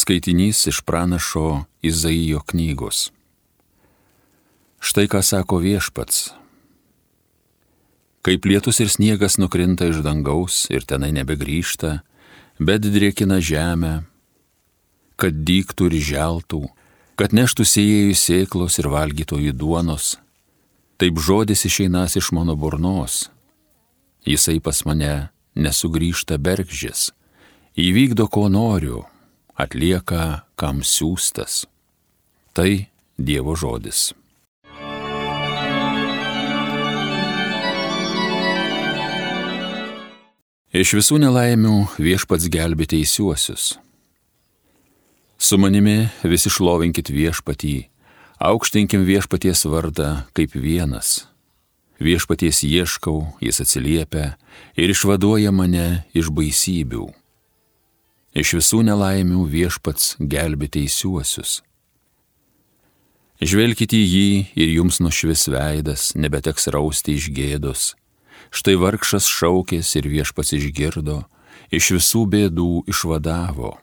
Skaitinys iš pranašo Izaijo knygos. Štai ką sako viešpats. Kaip lietus ir sniegas nukrinta iš dangaus ir tenai nebegrįžta, bet drėkina žemę, kad dyktų ir želtų, kad neštų sėjėjų sėklos ir valgytojų duonos. Taip žodis išeinas iš mano burnos. Jisai pas mane nesugrįžta bergždžias, įvykdo ko noriu atlieka kam siūstas. Tai Dievo žodis. Iš visų nelaimių viešpats gelbė teisiuosius. Su manimi visi šlovinkit viešpatį, aukštinkim viešpaties vardą kaip vienas. Viešpaties ieškau, jis atsiliepia ir išvaduoja mane iš baisybių. Iš visų nelaimių viešpats gelbė teisiuosius. Žvelkite į jį ir jums nušvis veidas, nebeteks rausti iš gėdos. Štai vargšas šaukės ir viešpats išgirdo, iš visų bėdų išvadavo.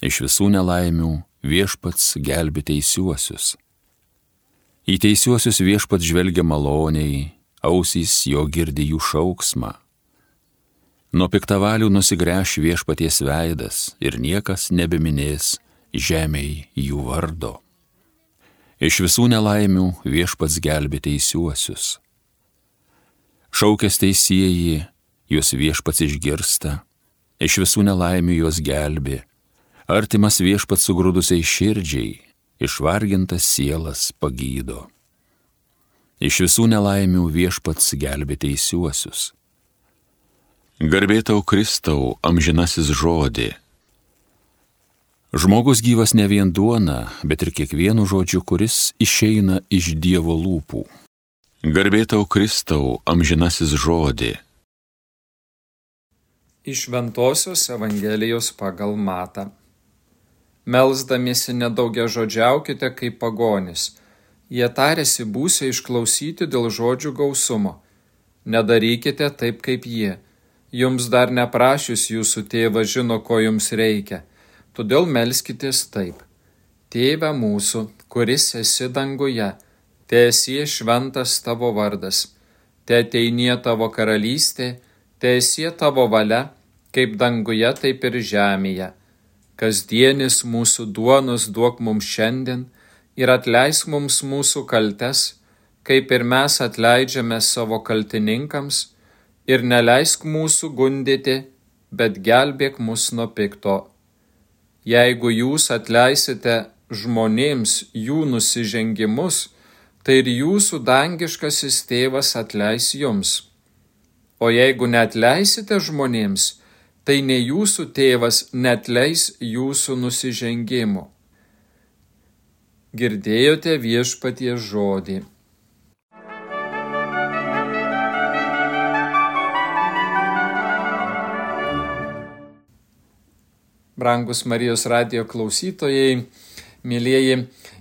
Iš visų nelaimių viešpats gelbė teisiuosius. Į teisiuosius viešpats žvelgia maloniai, ausys jo girdi jų šauksmą Nuo piktavalių nusigręš viešpaties veidas ir niekas nebeminės žemiai jų vardo. Iš visų nelaimių viešpats gelbė teisiuosius. Šaukės teisėjai, juos viešpats išgirsta, iš visų nelaimių juos gelbė, artimas viešpats sugrūdusiai širdžiai, išvargintas sielas pagydo. Iš visų nelaimių viešpats gelbė teisiuosius Garbėtau Kristau, amžinasis žodį. Žmogus gyvas ne vien duona, bet ir kiekvienu žodžiu, kuris išeina iš Dievo lūpų. Garbėtau Kristau, amžinasis žodį. Iš Ventosios Evangelijos pagal Mata. Melsdamiesi nedaugia žodžiaukite kaip pagonis. Jie tarėsi būsę išklausyti dėl žodžių gausumo. Nedarykite taip kaip jie Jums dar neprašius jūsų tėvas žino, ko jums reikia, todėl melskitės taip. Tėve mūsų, kuris esi danguje, te esi šventas tavo vardas, te ateinie tavo karalystė, te esi tavo valia, kaip danguje, taip ir žemėje. Kasdienis mūsų duonos duok mums šiandien ir atleisk mums mūsų kaltes, kaip ir mes atleidžiame savo kaltininkams ir neleisk mūsų gundyti, bet gelbėk mus nuo pikto. Jeigu jūs atleisite žmonėms jų nusižengimus, tai ir jūsų dangiškasis tėvas atleis jums. O jeigu netleisite žmonėms, tai ne jūsų tėvas netleis jūsų nusižengimų. Girdėjote viešpatie žodį. Brangus Marijos radio klausytojai, mėlyjeji,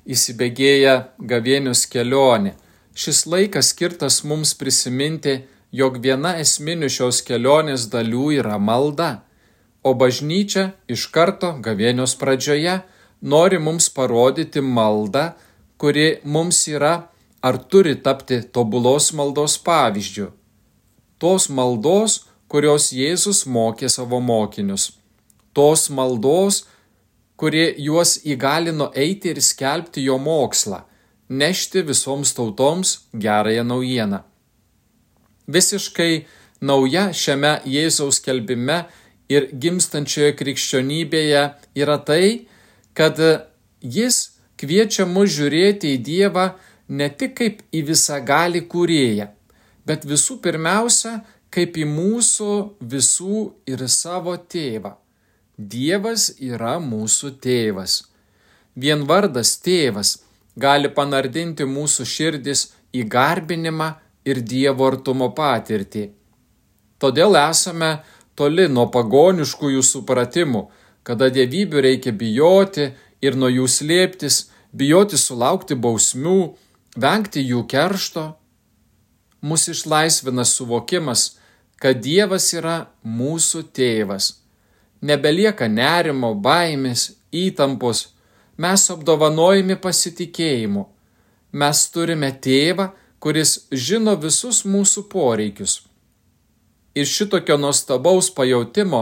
įsibėgėja gavėnius kelionė. Šis laikas skirtas mums prisiminti, jog viena esminių šios kelionės dalių yra malda, o bažnyčia iš karto gavėnios pradžioje nori mums parodyti maldą, kuri mums yra ar turi tapti tobulos maldos pavyzdžių. Tos maldos, kurios Jėzus mokė savo mokinius tos maldos, kurie juos įgalino eiti ir skelbti jo mokslą, nešti visoms tautoms gerąją naujieną. Visiškai nauja šiame Jėzaus kelbime ir gimstančioje krikščionybėje yra tai, kad jis kviečia mus žiūrėti į Dievą ne tik kaip į visagalį kūrėją, bet visų pirmiausia, kaip į mūsų visų ir savo tėvą. Dievas yra mūsų tėvas. Vien vardas tėvas gali panardinti mūsų širdis į garbinimą ir Dievo artumo patirtį. Todėl esame toli nuo pagoniškųjų supratimų, kada dievybių reikia bijoti ir nuo jų slėptis, bijoti sulaukti bausmių, vengti jų keršto. Mūsų išlaisvina suvokimas, kad Dievas yra mūsų tėvas nebelieka nerimo, baimės, įtampos, mes apdovanojami pasitikėjimu. Mes turime tėvą, kuris žino visus mūsų poreikius. Ir šitokio nuostabaus pajūtimo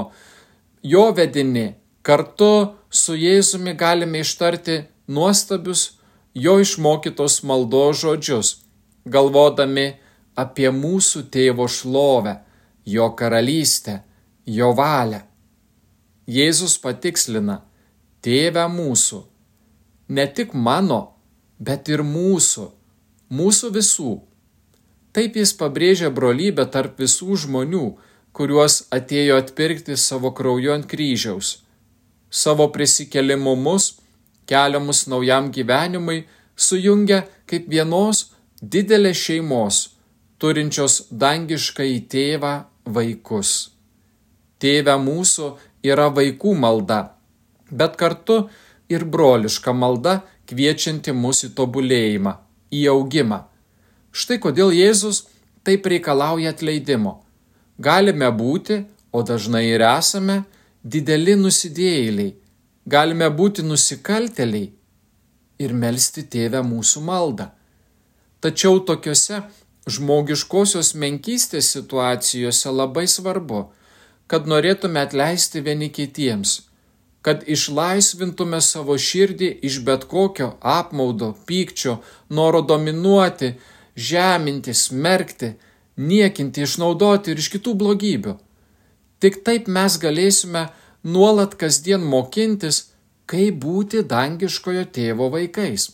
jo vedini kartu su Jėzumi galime ištarti nuostabius jo išmokytos maldo žodžius, galvodami apie mūsų tėvo šlovę, jo karalystę, jo valią. Jėzus patikslina, tėve mūsų, ne tik mano, bet ir mūsų, mūsų visų. Taip jis pabrėžia brolybę tarp visų žmonių, kuriuos atėjo atpirkti savo krauju ant kryžiaus. Savo prisikelimu mus, keliamus naujam gyvenimui, sujungia kaip vienos didelės šeimos, turinčios dangišką į tėvą vaikus. Tėve mūsų yra vaikų malda, bet kartu ir broliška malda kviečianti mus į tobulėjimą, į augimą. Štai kodėl Jėzus taip reikalauja atleidimo. Galime būti, o dažnai ir esame, dideli nusidėjėliai, galime būti nusikalteliai ir melstį tėvę mūsų maldą. Tačiau tokiuose žmogiškosios menkystės situacijose labai svarbu, kad norėtume atleisti vieni kitiems, kad išlaisvintume savo širdį iš bet kokio apmaudo, pykčio, noro dominuoti, žeminti, smerkti, niekinti, išnaudoti ir iš kitų blogybių. Tik taip mes galėsime nuolat kasdien mokintis, kaip būti dangiškojo tėvo vaikais.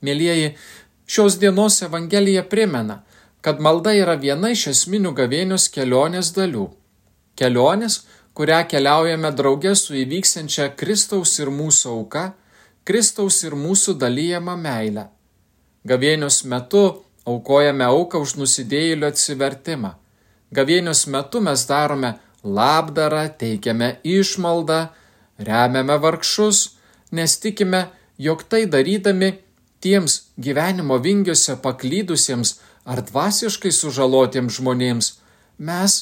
Mėlyjeji, šios dienos Evangelija primena, kad malda yra viena iš esminių gavėnios kelionės dalių kelionės, kurią keliaujame drauge su įvyksiančia Kristaus ir mūsų auka, Kristaus ir mūsų dalyjama meile. Gavėnios metu aukojame auką už nusidėjėlių atsivertimą. Gavėnios metu mes darome labdarą, teikiame išmaldą, remiame vargšus, nes tikime, jog tai darydami tiems gyvenimo vingiuose paklydusiems ar dvasiškai sužalotiems žmonėms mes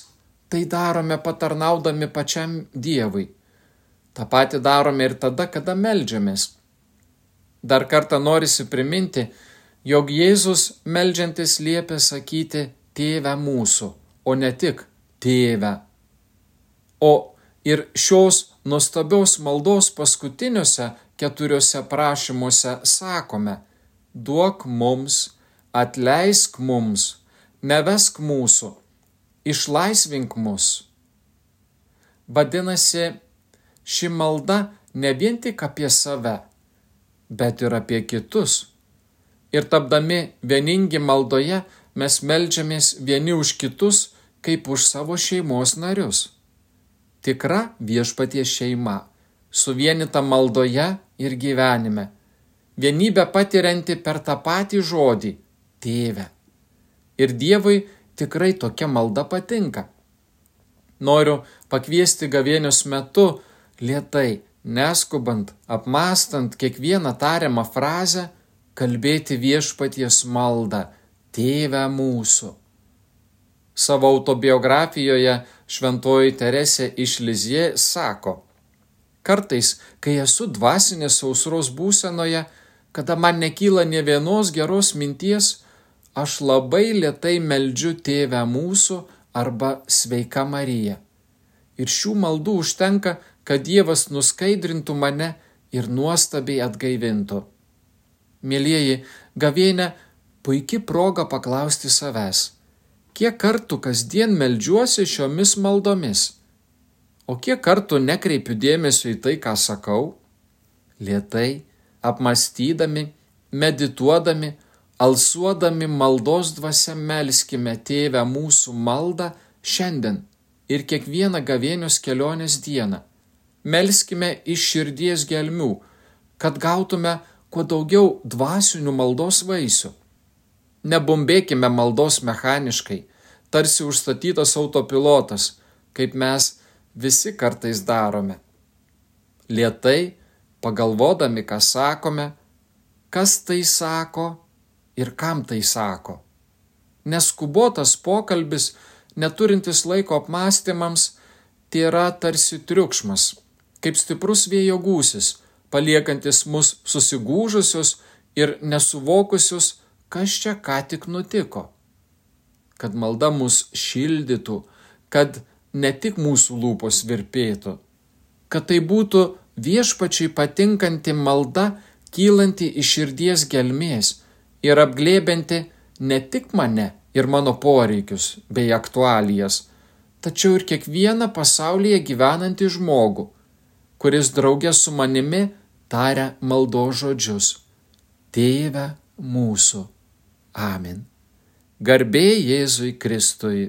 tai darome patarnaudami pačiam Dievui. Ta pati darome ir tada, kada melžiamės. Dar kartą norisi priminti, jog Jėzus melžiantis liepia sakyti tėvę mūsų, o ne tik tėvę. O ir šios nuostabios maldos paskutiniuose keturiuose prašymuose sakome, duok mums, atleisk mums, nevesk mūsų išlaisvink mus. Vadinasi, ši malda ne vien tik apie save, bet ir apie kitus. Ir tapdami vieningi maldoje, mes melžiamės vieni už kitus, kaip už savo šeimos narius. Tikra viešpaties šeima, suvienita maldoje ir gyvenime, vienybę patirianti per tą patį žodį - tėvę. Ir Dievui tikrai tokia malda patinka. Noriu pakviesti gavėnios metu lietai, neskubant, apmastant kiekvieną tariamą frazę, kalbėti viešpaties maldą - Tėve mūsų. Savo autobiografijoje šventoji Teresė iš Lizie sako, kartais, kai esu dvasinės sausros būsenoje, kada man nekyla ne vienos geros minties, aš labai lietai meldžiu Tėvę mūsų arba Sveika Marija. Ir šių maldų užtenka, kad Dievas nuskaidrintų mane ir nuostabiai atgaivintų. Mėlyjeji, gavėnė puikia proga paklausti savęs, kiek kartų kasdien meldžiuosi šiomis maldomis, o kiek kartų nekreipiu dėmesio į tai, ką sakau, lietai, apmastydami, medituodami, alsuodami maldos dvasia melskime tėvę mūsų maldą šiandien ir kiekvieną gavėnios kelionės dieną. Melskime iš širdies gelmių, kad gautume kuo daugiau dvasinių maldos vaisių. Nebumbėkime maldos mechaniškai, tarsi užstatytas autopilotas, kaip mes visi kartais darome. Lietai, pagalvodami, ką sakome, kas tai sako, ir kam tai sako. Neskubotas pokalbis, neturintis laiko apmąstymams, tai yra tarsi triukšmas, kaip stiprus vėjo gūsis, paliekantis mus susigūžusius ir nesuvokusius, kas čia ką tik nutiko. Kad malda mus šildytų, kad ne tik mūsų lūpos virpėtų, kad tai būtų viešpačiai patinkanti malda, kylanti iš širdies gelmės ir apglėbinti ne tik mane ir mano poreikius bei aktualijas, tačiau ir kiekvieną pasaulyje gyvenantį žmogų, kuris draugė su manimi taria maldo žodžius. Tėve mūsų. Amen. Garbė Jėzui Kristui.